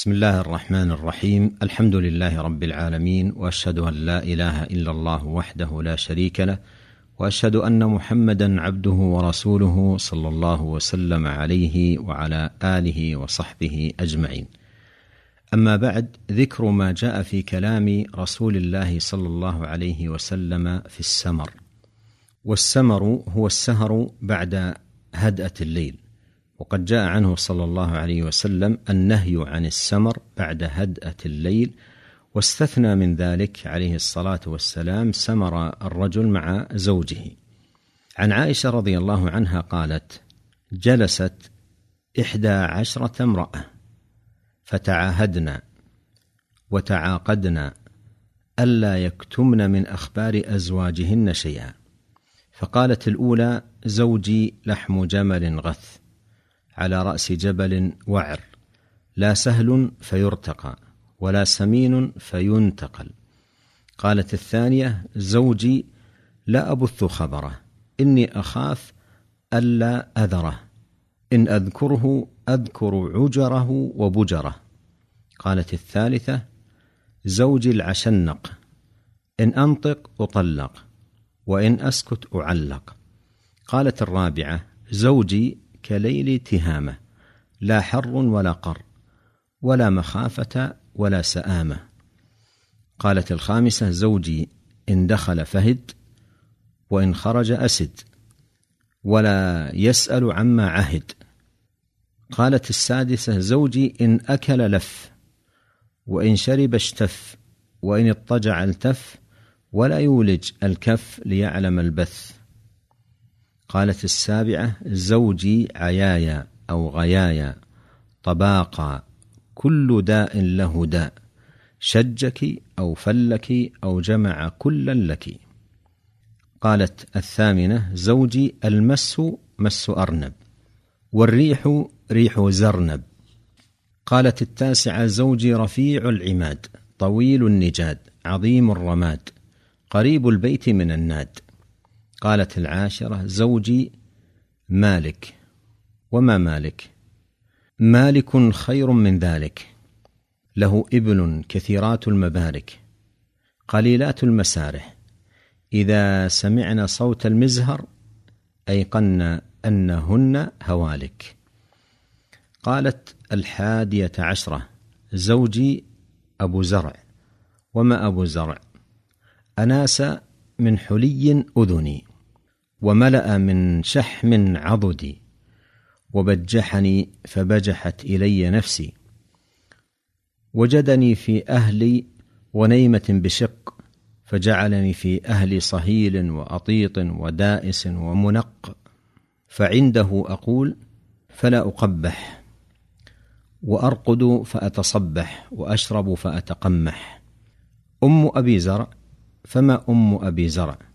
بسم الله الرحمن الرحيم. الحمد لله رب العالمين وأشهد أن لا إله إلا الله وحده لا شريك له وأشهد أن محمدا عبده ورسوله صلى الله وسلم عليه وعلى آله وصحبه أجمعين. أما بعد ذكر ما جاء في كلام رسول الله صلى الله عليه وسلم في السمر. والسمر هو السهر بعد هدأة الليل. وقد جاء عنه صلى الله عليه وسلم النهي عن السمر بعد هدأة الليل واستثنى من ذلك عليه الصلاة والسلام سمر الرجل مع زوجه. عن عائشة رضي الله عنها قالت جلست إحدى عشرة امرأة فتعاهدنا وتعاقدنا ألا يكتمن من أخبار أزواجهن شيئا. فقالت الأولى زوجي لحم جمل غث. على رأس جبل وعر لا سهل فيرتقى ولا سمين فينتقل. قالت الثانية زوجي لا أبث خبره إني أخاف ألا أذره إن أذكره أذكر عجره وبجره. قالت الثالثة زوجي العشنق إن أنطق أطلق وإن أسكت أعلق. قالت الرابعة زوجي كليل تهامة لا حر ولا قر ولا مخافة ولا سآمة. قالت الخامسة زوجي إن دخل فهد وإن خرج أسد ولا يسأل عما عهد. قالت السادسة زوجي إن أكل لف وإن شرب اشتف وإن اضطجع التف ولا يولج الكف ليعلم البث. قالت السابعة زوجي عيايا أو غيايا طباقا كل داء له داء شجك أو فلك أو جمع كلا لك. قالت الثامنة زوجي المس مس أرنب والريح ريح زرنب. قالت التاسعة زوجي رفيع العماد طويل النجاد عظيم الرماد قريب البيت من الناد. قالت العاشرة زوجي مالك. وما مالك؟ مالك خير من ذلك. له إبل كثيرات المبارك قليلات المسارح. إذا سمعن صوت المزهر أيقن أنهن هوالك. قالت الحادية عشرة زوجي أبو زرع. وما أبو زرع؟ أناس من حلي أذني. وملأ من شحم عضدي وبجحني فبجحت إلي نفسي. وجدني في أهلي ونيمة بشق فجعلني في أهل صهيل وأطيط ودائس ومنق. فعنده أقول فلا أقبح. وأرقد فأتصبح وأشرب فأتقمح. أم أبي زرع فما أم أبي زرع؟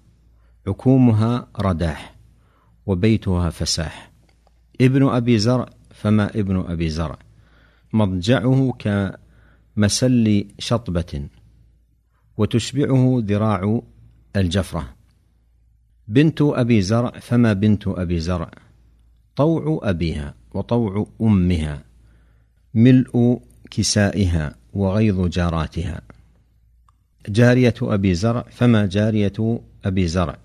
عكومها رداح وبيتها فساح. ابن أبي زرع فما ابن أبي زرع. مضجعه كمسل شطبة وتشبعه ذراع الجفرة. بنت أبي زرع فما بنت أبي زرع؟ طوع أبيها وطوع أمها ملء كسائها وغيظ جاراتها. جارية أبي زرع فما جارية أبي زرع؟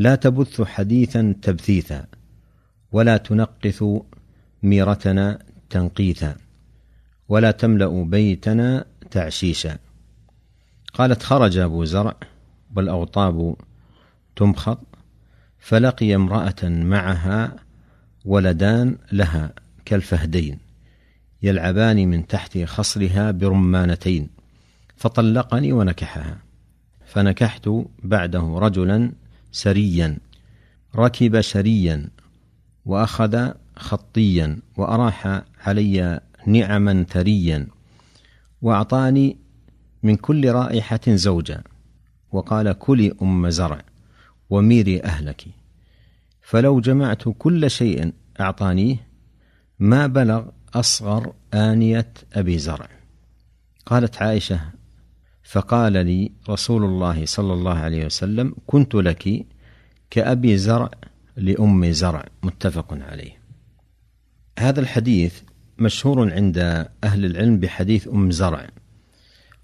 لا تبث حديثا تبثيثا ولا تنقث ميرتنا تنقيثا ولا تملأ بيتنا تعشيشا. قالت خرج أبو زرع والاوطاب تمخض فلقي امرأة معها ولدان لها كالفهدين يلعبان من تحت خصرها برمانتين فطلقني ونكحها. فنكحت بعده رجلا سريا ركب سريا وأخذ خطيا وأراح علي نعما ثريا وأعطاني من كل رائحة زوجا وقال كلي أم زرع وميري أهلك. فلو جمعت كل شيء أعطانيه ما بلغ أصغر آنية أبي زرع. قالت عائشة فقال لي رسول الله صلى الله عليه وسلم كنت لك كأبي زرع لأم زرع. متفق عليه. هذا الحديث مشهور عند أهل العلم بحديث أم زرع.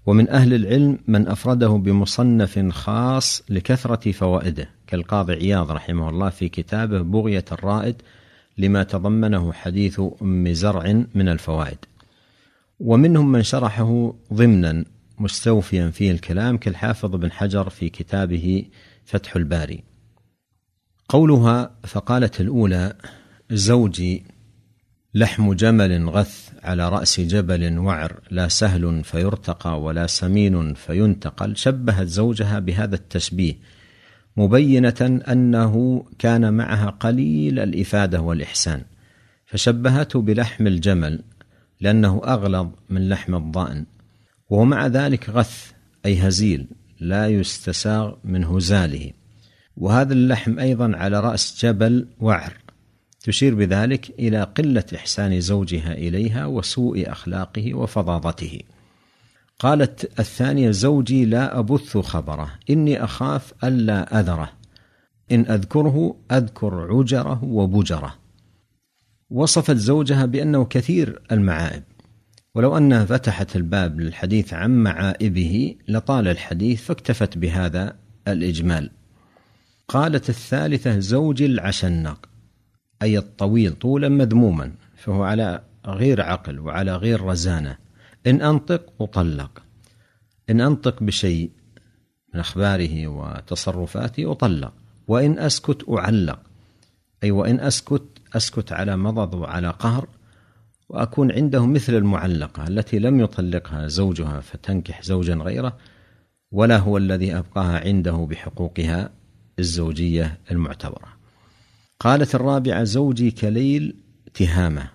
ومن أهل العلم من أفرده بمصنف خاص لكثرة فوائده كالقاضي عياض رحمه الله في كتابه بغية الرائد لما تضمنه حديث أم زرع من الفوائد. ومنهم من شرحه ضمنا مستوفيا فيه الكلام كالحافظ بن حجر في كتابه فتح الباري. قولها فقالت الأولى زوجي لحم جمل غث على رأس جبل وعر لا سهل فيرتقى ولا سمين فينتقل. شبهت زوجها بهذا التشبيه مبينة أنه كان معها قليل الإفادة والإحسان. فشبهته بلحم الجمل لأنه أغلظ من لحم الضأن. ومع ذلك غث أي هزيل لا يستساغ من هزاله. وهذا اللحم أيضا على رأس جبل وعر. تشير بذلك إلى قلة إحسان زوجها إليها وسوء أخلاقه وفظاظته. قالت الثانية زوجي لا أبث خبره إني أخاف ألا أذره. إن أذكره أذكر عجره وبجره. وصفت زوجها بأنه كثير المعائب. ولو أنها فتحت الباب للحديث عن معائبه لطال الحديث فاكتفت بهذا الإجمال. قالت الثالثة زوجي العشنق أي الطويل طولا مذموما فهو على غير عقل وعلى غير رزانة. إن أنطق أطلق. إن أنطق بشيء من أخباره وتصرفاته أطلق. وإن أسكت أعلق. أي وإن أسكت أسكت على مضض وعلى قهر وأكون عنده مثل المعلقة التي لم يطلقها زوجها فتنكح زوجا غيره ولا هو الذي أبقاها عنده بحقوقها الزوجية المعتبرة. قالت الرابعة زوجي كليل تهامة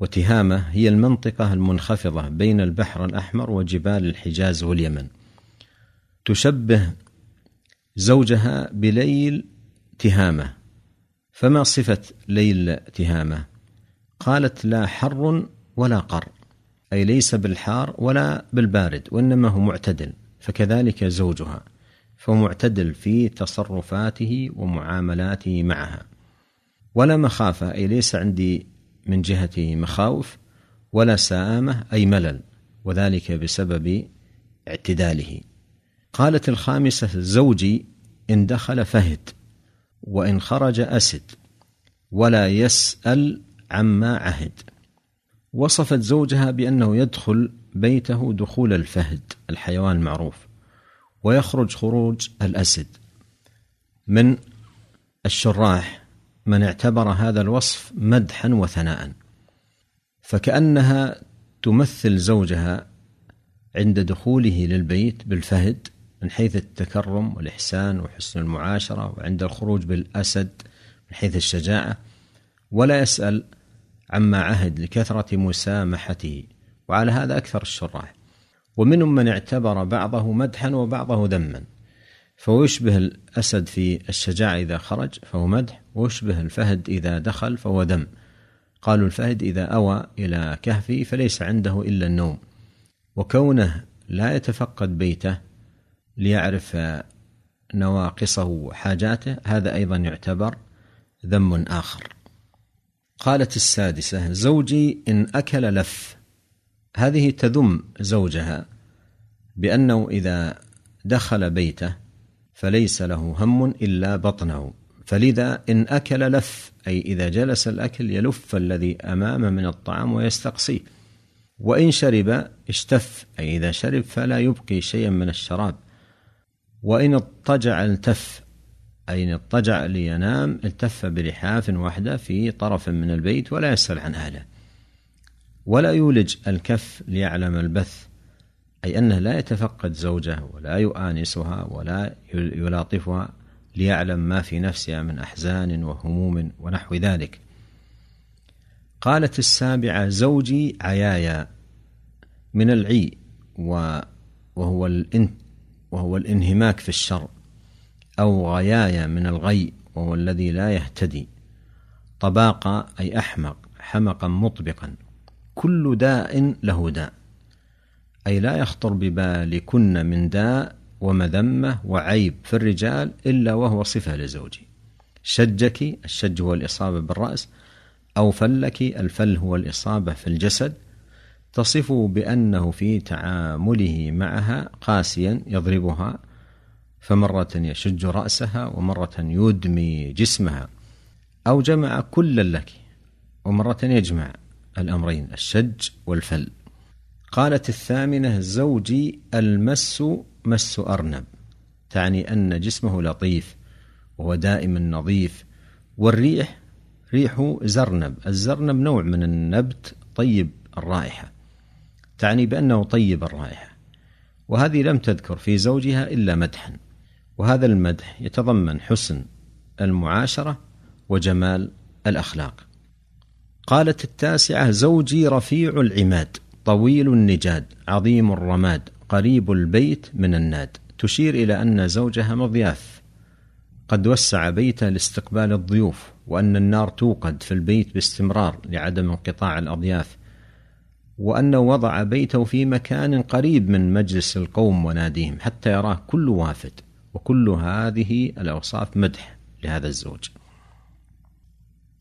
وتهامة هي المنطقة المنخفضة بين البحر الأحمر وجبال الحجاز واليمن. تشبه زوجها بليل تهامة فما صفة ليل تهامة؟ قالت لا حر ولا قر أي ليس بالحار ولا بالبارد وإنما هو معتدل فكذلك زوجها فهو معتدل في تصرفاته ومعاملاته معها. ولا مخافة أي ليس عندي من جهته مخاوف ولا سآمة أي ملل وذلك بسبب اعتداله. قالت الخامسة زوجي إن دخل فهد وإن خرج أسد ولا يسأل عما عهد. وصفت زوجها بأنه يدخل بيته دخول الفهد الحيوان المعروف ويخرج خروج الأسد من الشراح من اعتبر هذا الوصف مدحا وثناء. فكأنها تمثل زوجها عند دخوله للبيت بالفهد من حيث التكرم والإحسان وحسن المعاشرة وعند الخروج بالأسد من حيث الشجاعة. ولا يسأل عما عهد لكثرة مسامحته وعلى هذا أكثر الشراح. ومنهم من اعتبر بعضه مدحا وبعضه ذما فهو يشبه الأسد في الشجاعة إذا خرج فهو مدح ويشبه الفهد إذا دخل فهو ذم قالوا الفهد إذا أوى إلى كهفه فليس عنده إلا النوم. وكونه لا يتفقد بيته ليعرف نواقصه وحاجاته هذا أيضا يعتبر ذم آخر. قالت السادسة زوجي إن أكل لف. هذه تذم زوجها بأنه إذا دخل بيته فليس له هم إلا بطنه. فلذا إن أكل لف أي إذا جلس الأكل يلف الذي أمامه من الطعام ويستقصيه وإن شرب اشتف أي إذا شرب فلا يبقي شيئا من الشراب. وإن اضطجع التف أي اضطجع لينام التف بلحاف واحدة في طرف من البيت ولا يسأل عن أهله. ولا يولج الكف ليعلم البث أي أنه لا يتفقد زوجه ولا يؤانسها ولا يلاطفها ليعلم ما في نفسها من أحزان وهموم ونحو ذلك. قالت السابعة زوجي عيايا من العي وهو وهو الانهماك في الشر. أو غيايا من الغي وهو الذي لا يهتدي. طباقة أي أحمق حمقا مطبقا. كل داء له داء. أي لا يخطر ببالكن من داء ومذمة وعيب في الرجال إلا وهو صفة لزوجي. شجك الشج هو الإصابة بالرأس أو فلك الفل هو الإصابة في الجسد. تصفه بأنه في تعامله معها قاسيا يضربها فمرة يشج رأسها ومرة يدمي جسمها. أو جمع كل لك ومرة يجمع الأمرين الشج والفل. قالت الثامنة زوجي المس مس أرنب. تعني أن جسمه لطيف وهو دائما نظيف. والريح ريح زرنب. الزرنب نوع من النبت طيب الرائحة. تعني بأنه طيب الرائحة. وهذه لم تذكر في زوجها إلا مدحا. وهذا المدح يتضمن حسن المعاشرة وجمال الأخلاق. قالت التاسعة زوجي رفيع العماد طويل النجاد عظيم الرماد قريب البيت من الناد. تشير إلى أن زوجها مضياف. قد وسع بيته لاستقبال الضيوف وأن النار توقد في البيت باستمرار لعدم انقطاع الأضياف وأنه وضع بيته في مكان قريب من مجلس القوم وناديهم حتى يراه كل وافد. وكل هذه الأوصاف مدح لهذا الزوج.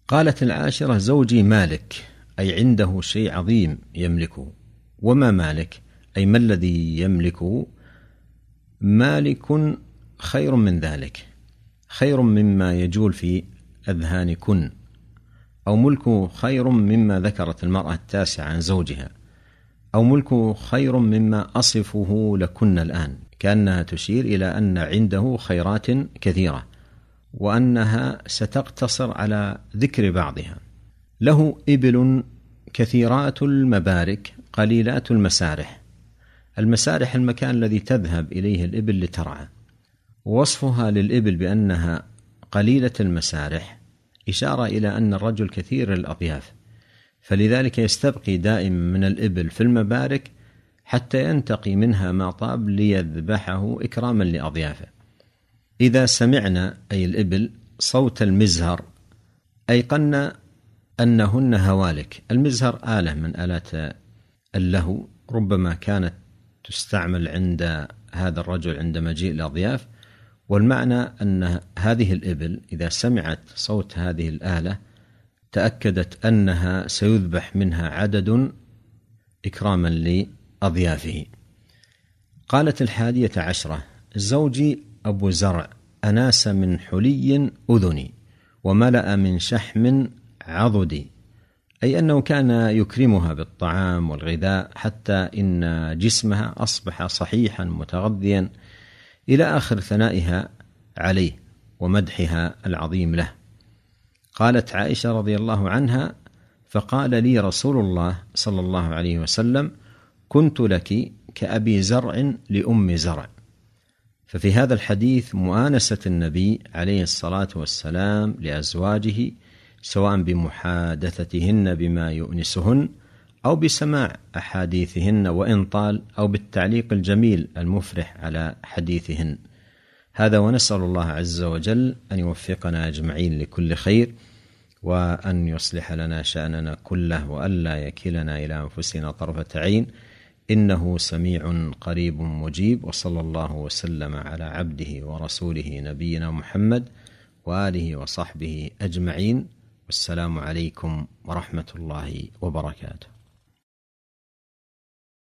قالت العاشرة زوجي مالك أي عنده شيء عظيم يملكه وما مالك؟ أي ما الذي يملكه مالك خير من ذلك. خير مما يجول في أذهانكن. أو ملكه خير مما ذكرت المرأة التاسعة عن زوجها. أو ملكه خير مما أصفه لكن الآن. كأنها تشير إلى أن عنده خيرات كثيرة وأنها ستقتصر على ذكر بعضها. له إبل كثيرات المبارك قليلات المسارح. المسارح المكان الذي تذهب إليه الإبل لترعى. وصفها للإبل بأنها قليلة المسارح إشارة إلى أن الرجل كثير الأضياف فلذلك يستبقي دائما من الإبل في المبارك حتى ينتقي منها ما طاب ليذبحه إكراما لأضيافه. إذا سمعنا أي الإبل صوت المزهر أيقنا أنهن هوالك. المزهر آلة من آلات اللهو. ربما كانت تستعمل عند هذا الرجل عند مجيء الأضياف. والمعنى أن هذه الإبل إذا سمعت صوت هذه الآلة تأكدت أنها سيذبح منها عدد إكراما لأضيافه قالت الحادية عشرة زوجي أبو زرع أناس من حلي أذني وملأ من شحم عضدي. أي أنه كان يكرمها بالطعام والغذاء حتى إن جسمها أصبح صحيحا متغذيا إلى آخر ثنائها عليه ومدحها العظيم له. قالت عائشة رضي الله عنها فقال لي رسول الله صلى الله عليه وسلم كنت لك كأبي زرع لأم زرع. ففي هذا الحديث مؤانسة النبي عليه الصلاة والسلام لأزواجه سواء بمحادثتهن بما يؤنسهن أو بسماع أحاديثهن وإن طال أو بالتعليق الجميل المفرح على حديثهن. هذا ونسأل الله عز وجل أن يوفقنا أجمعين لكل خير وأن يصلح لنا شأننا كله وألا يكلنا إلى أنفسنا طرفة عين. إنه سميع قريب مجيب وصلى الله وسلم على عبده ورسوله نبينا محمد وآله وصحبه أجمعين. والسلام عليكم ورحمة الله وبركاته.